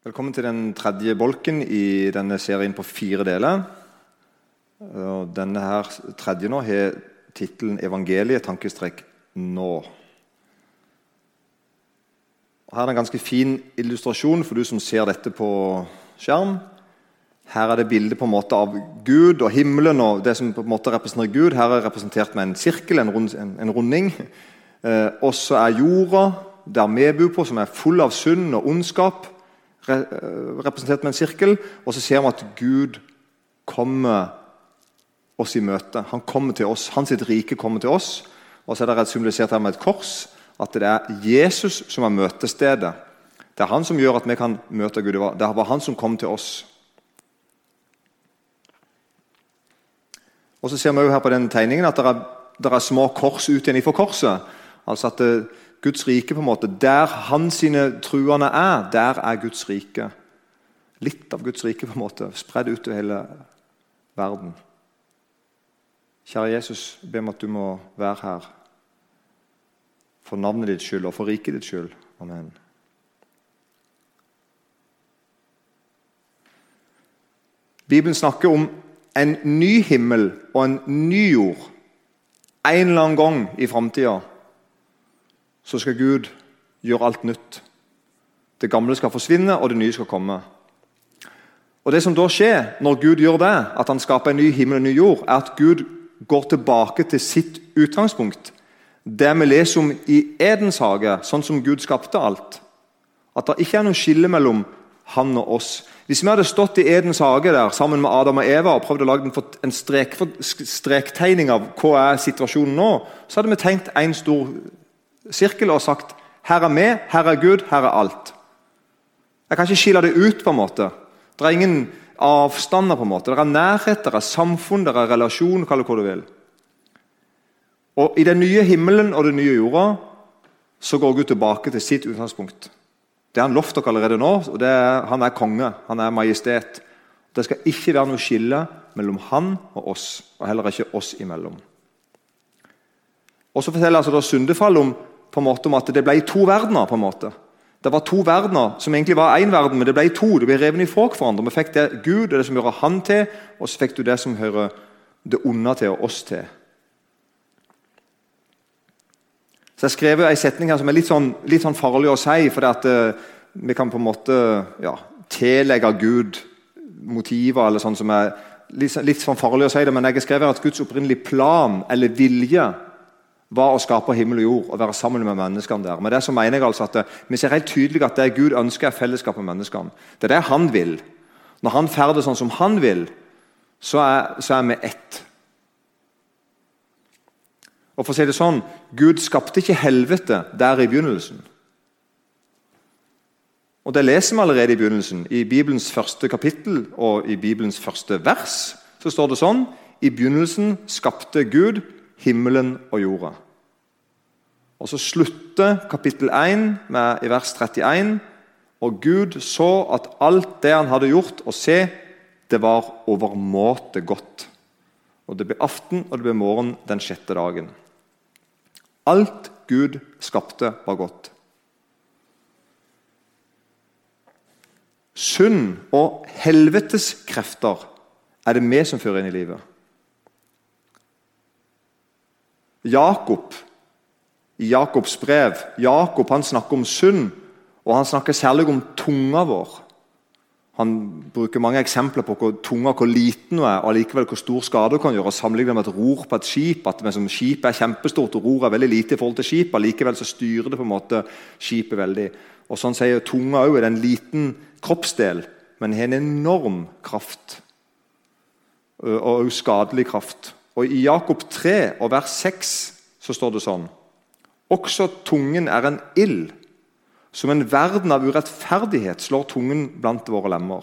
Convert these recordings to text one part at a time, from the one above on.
Velkommen til den tredje bolken i denne serien på fire deler. Denne her tredje nå har tittelen 'Evangeliet tankestrek nå'. Her er det en ganske fin illustrasjon for du som ser dette på skjerm. Her er det bilde på en måte av Gud og himmelen og det som på en måte representerer Gud. Her er det representert med en sirkel, en, rund, en, en runding. Eh, også er jorda, der vi bor på, som er full av synd og ondskap representert med en sirkel. Og så ser vi at Gud kommer oss i møte. Han kommer til oss. Hans rike kommer til oss. Og så er det symbolisert her med et kors. At det er Jesus som er møtestedet. Det er han som gjør at vi kan møte Gud. Det var han som kom til oss. Og så ser vi her på den tegningen at det er, det er små kors ut igjen ifra korset. Altså at det, Guds rike på en måte, Der hans sine truende er, der er Guds rike. Litt av Guds rike på en måte, spredd ut i hele verden. Kjære Jesus, jeg ber om at du må være her for navnet ditt skyld og for riket ditt skyld. Amen. Bibelen snakker om en ny himmel og en ny jord en eller annen gang i framtida så skal Gud gjøre alt nytt. Det gamle skal forsvinne, og det nye skal komme. Og Det som da skjer når Gud gjør det, at han skaper en ny himmel og en ny jord, er at Gud går tilbake til sitt utgangspunkt. Det vi leser om i Edens hage, sånn som Gud skapte alt. At det ikke er noe skille mellom han og oss. Hvis vi hadde stått i Edens hage der sammen med Adam og Eva og prøvd å lage en strek, strektegning av hva er situasjonen nå, så hadde vi tenkt en stor sirkel og sagt her er vi, her er Gud, her er alt. Jeg kan ikke skille det ut. på en måte. Det er ingen avstander. på en måte. Det er nærhet, det er samfunn, det er relasjon. Kall det hva du vil. Og I den nye himmelen og den nye jorda så går Gud tilbake til sitt utgangspunkt. Det har han lovt dere allerede nå. og er, Han er konge, han er majestet. Det skal ikke være noe skille mellom han og oss, og heller ikke oss imellom. Og Så forteller altså da syndefall om på en måte om at det ble to verdener. på en måte. Det var to verdener som egentlig var én verden, men det ble to. Det ble revet ifra hverandre. Vi fikk det Gud og det som hører Han til, og så fikk du det som hører det onde til og oss til. Så Jeg skrev en setning her som er litt sånn, litt sånn farlig å si. for at uh, Vi kan på en måte ja, tillegge Gud motiver eller sånn som er litt, litt sånn farlig å si det, men jeg har skrevet at Guds opprinnelige plan eller vilje var å skape himmel og jord og være sammen med menneskene der. Med det så mener jeg altså at Vi ser helt tydelig at det Gud ønsker, er fellesskap med menneskene. Det er det han vil. Når han ferdes sånn som han vil, så er, så er vi ett. Og for å si det sånn, Gud skapte ikke helvete der i begynnelsen. Og Det leser vi allerede i begynnelsen. I Bibelens første kapittel og i Bibelens første vers så står det sånn I begynnelsen skapte Gud himmelen og jorda. Og Så slutter kapittel 1 med, i vers 31. Og Gud så at alt det han hadde gjort, og se, det var overmåte godt. Og Det ble aften, og det ble morgen den sjette dagen. Alt Gud skapte, var godt. Synd og helvetes krefter er det vi som fører inn i livet. Jakob i Jakobs brev Jakob han snakker om synd, og han snakker særlig om tunga vår. Han bruker mange eksempler på hvor tunga hvor liten hun er, og allikevel hvor stor skade hun kan gjøre. Sammenlignet med et ror på et skip. at liksom, Skipet er kjempestort og ror er veldig lite i forhold til skipet. Allikevel så styrer det på en måte skipet veldig. Og Sånn sier tunga òg. er en liten kroppsdel, men har en enorm kraft. Og også skadelig kraft. Og I Jakob 3 og vers 6 så står det sånn Også tungen er en ild. Som en verden av urettferdighet slår tungen blant våre lemmer.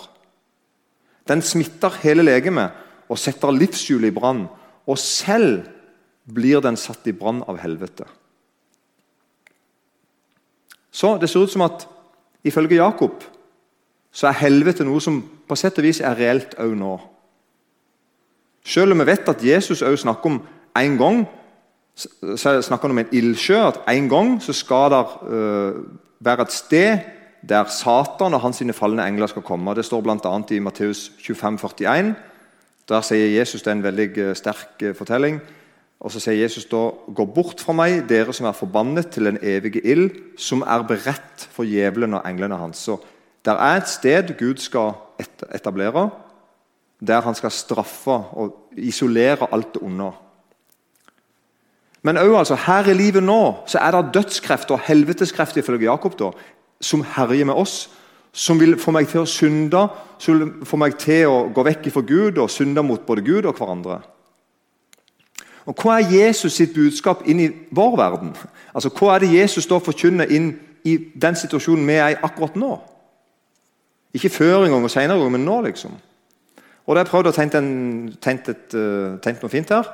Den smitter hele legemet og setter livshjulet i brann. Og selv blir den satt i brann av helvete. Så det ser ut som at ifølge Jakob så er helvete noe som på sett og vis er reelt òg nå. Selv om vi vet at Jesus også snakker om en gang snakker han om en ildsjø. At en gang så skal det uh, være et sted der Satan og hans falne engler skal komme. Det står bl.a. i Matteus 25, 41. Der sier Jesus, Det er en veldig eh, sterk eh, fortelling. Og Så sier Jesus da Gå bort fra meg, dere som er forbannet til den evige ild, som er beredt for djevelen og englene hans. Så Det er et sted Gud skal etablere, der han skal straffe og isolere alt det onde. Men også, altså, her i livet nå så er det dødskrefter og helveteskrefter ifølge Jakob da, som herjer med oss. Som vil få meg til å synde, som vil få meg til å gå vekk fra Gud og synde mot både Gud og hverandre. Og Hva er Jesus sitt budskap inn i vår verden? Altså, Hva er det Jesus da forkynner inn i den situasjonen vi er i akkurat nå? Ikke før en gang og senere, men nå, liksom. Og da har jeg prøvd å tegne, uh, noe fint her.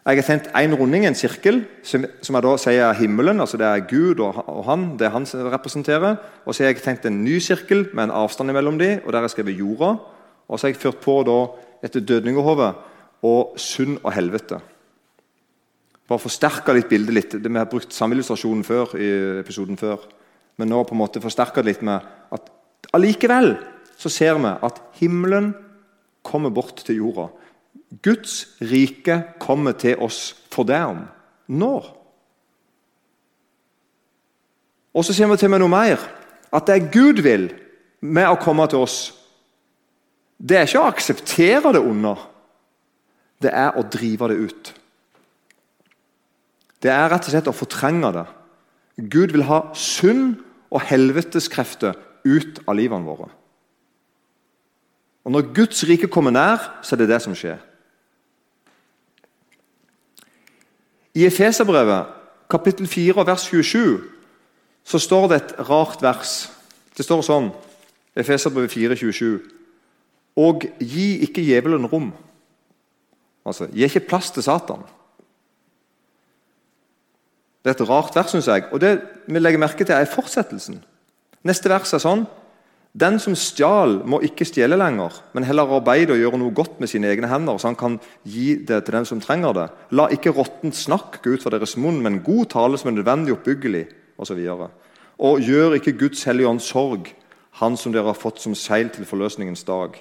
Jeg har tegnet en runding, en sirkel, som, som jeg da sier himmelen. altså Det er Gud og, og han, det er han som representerer. Og så har jeg tegnet en ny sirkel med en avstand mellom dem, og der har jeg skrevet jorda. Og så har jeg ført på da etter dødningehodet og synd og helvete. Bare forsterka litt bildet litt. Vi har brukt samme illustrasjonen før i episoden før. Men nå på en måte forsterka det litt med at allikevel så ser vi at himmelen kommer bort til jorda. Guds rike kommer til oss for dem. Når? Og så sier vi til meg noe mer. At det Gud vil med å komme til oss, det er ikke å akseptere det onde. Det er å drive det ut. Det er rett og slett å fortrenge det. Gud vil ha synd og helveteskrefter ut av livene våre. Og Når Guds rike kommer nær, så er det det som skjer. I Efeserbrevet, kapittel 4, vers 27, så står det et rart vers. Det står sånn Efeserbrevet 4, 27. Og gi ikke djevelen rom. Altså, Gi ikke plass til Satan. Det er et rart vers, syns jeg. Og det vi legger merke til, er fortsettelsen. Neste vers er sånn Den som stjal, må ikke stjele lenger, men heller arbeide og gjøre noe godt med sine egne hender, så han kan gi det til den som trenger det. La ikke råttent snakk gå ut fra deres munn, men god tale som er nødvendig oppbyggelig, osv. Og, og gjør ikke Guds hellige ånd sorg, han som dere har fått som seil til forløsningens dag.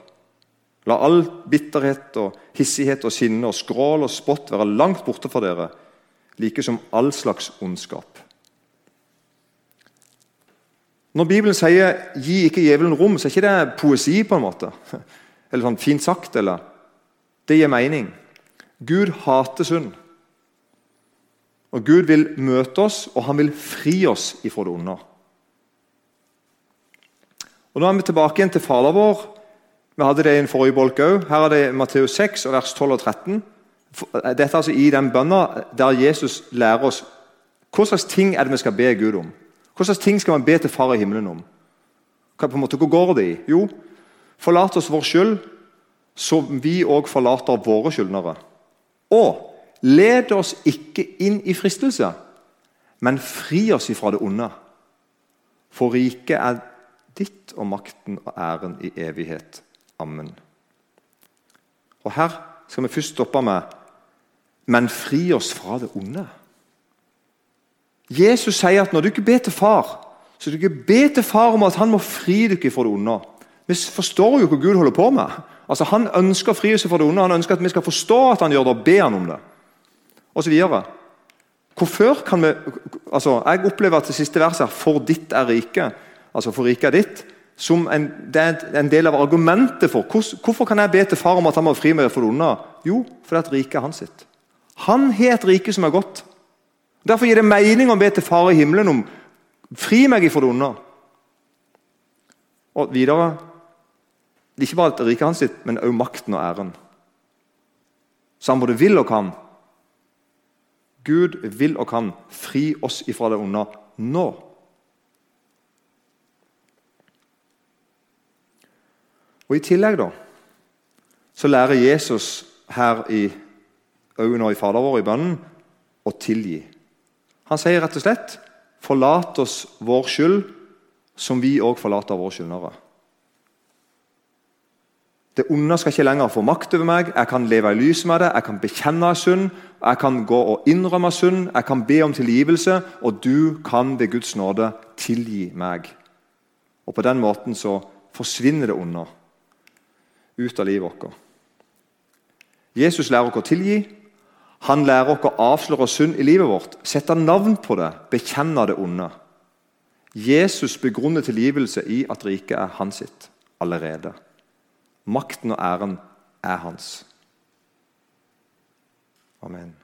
La all bitterhet og hissighet og sinne og skrål og spott være langt borte fra dere like som all slags ondskap. Når Bibelen sier 'gi ikke djevelen rom', så er ikke det poesi, på en måte. Eller sånn fint sagt. eller Det gir mening. Gud hater synd. Og Gud vil møte oss, og han vil fri oss ifra det onde. Og Nå er vi tilbake igjen til Fader vår. Vi hadde det i en forrige bolk òg. Her er det Matteus 6, vers 12 og 13. Dette er altså i den bønna der Jesus lærer oss hva slags ting er det vi skal be Gud om. Hva slags ting skal man be til Far i himmelen om? Hva, på en måte, hvor går det i? Jo, forlat oss vår skyld, så vi òg forlater våre skyldnere. Og led oss ikke inn i fristelse, men fri oss ifra det onde. For riket er ditt og makten og æren i evighet. Amen. Og Her skal vi først stoppe med men fri oss fra det onde. Jesus sier at når du ikke ber til far, så du ikke ber til far om at han må fri dere fra det onde. Vi forstår jo hva Gud holder på med. Altså Han ønsker frielse fra det onde. Han ønsker at vi skal forstå at han gjør det, og be han om det. Og så videre. Hvorfor kan vi altså Jeg opplever at det siste verset er 'for ditt er riket'. Altså 'for riket er ditt' som en, det er en del av argumentet for hvorfor kan jeg be til far om at han må fri meg fra det onde. Jo, fordi riket er hans sitt. Han har et rike som er godt. Derfor gir det mening å be til Far i himmelen om fri meg ifra det onde. Og videre det er Ikke bare riket hans sitt, men også makten og æren. Så han både vil og kan. Gud vil og kan fri oss ifra det onde nå. Og I tillegg da, så lærer Jesus her i òg nå i Fader vår i bønnen, å tilgi. Han sier rett og slett 'forlat oss vår skyld, som vi òg forlater våre skyldnere'. Det onde skal ikke lenger få makt over meg. Jeg kan leve i lys med det, jeg kan bekjenne synd, jeg kan gå og innrømme synd, jeg kan be om tilgivelse, og du kan ved Guds nåde tilgi meg. Og på den måten så forsvinner det onde ut av livet vårt. Jesus lærer oss å tilgi. Han lærer oss å avsløre synd i livet vårt, sette navn på det, bekjenne det onde. Jesus begrunner tilgivelse i at riket er hans sitt allerede. Makten og æren er hans. Amen.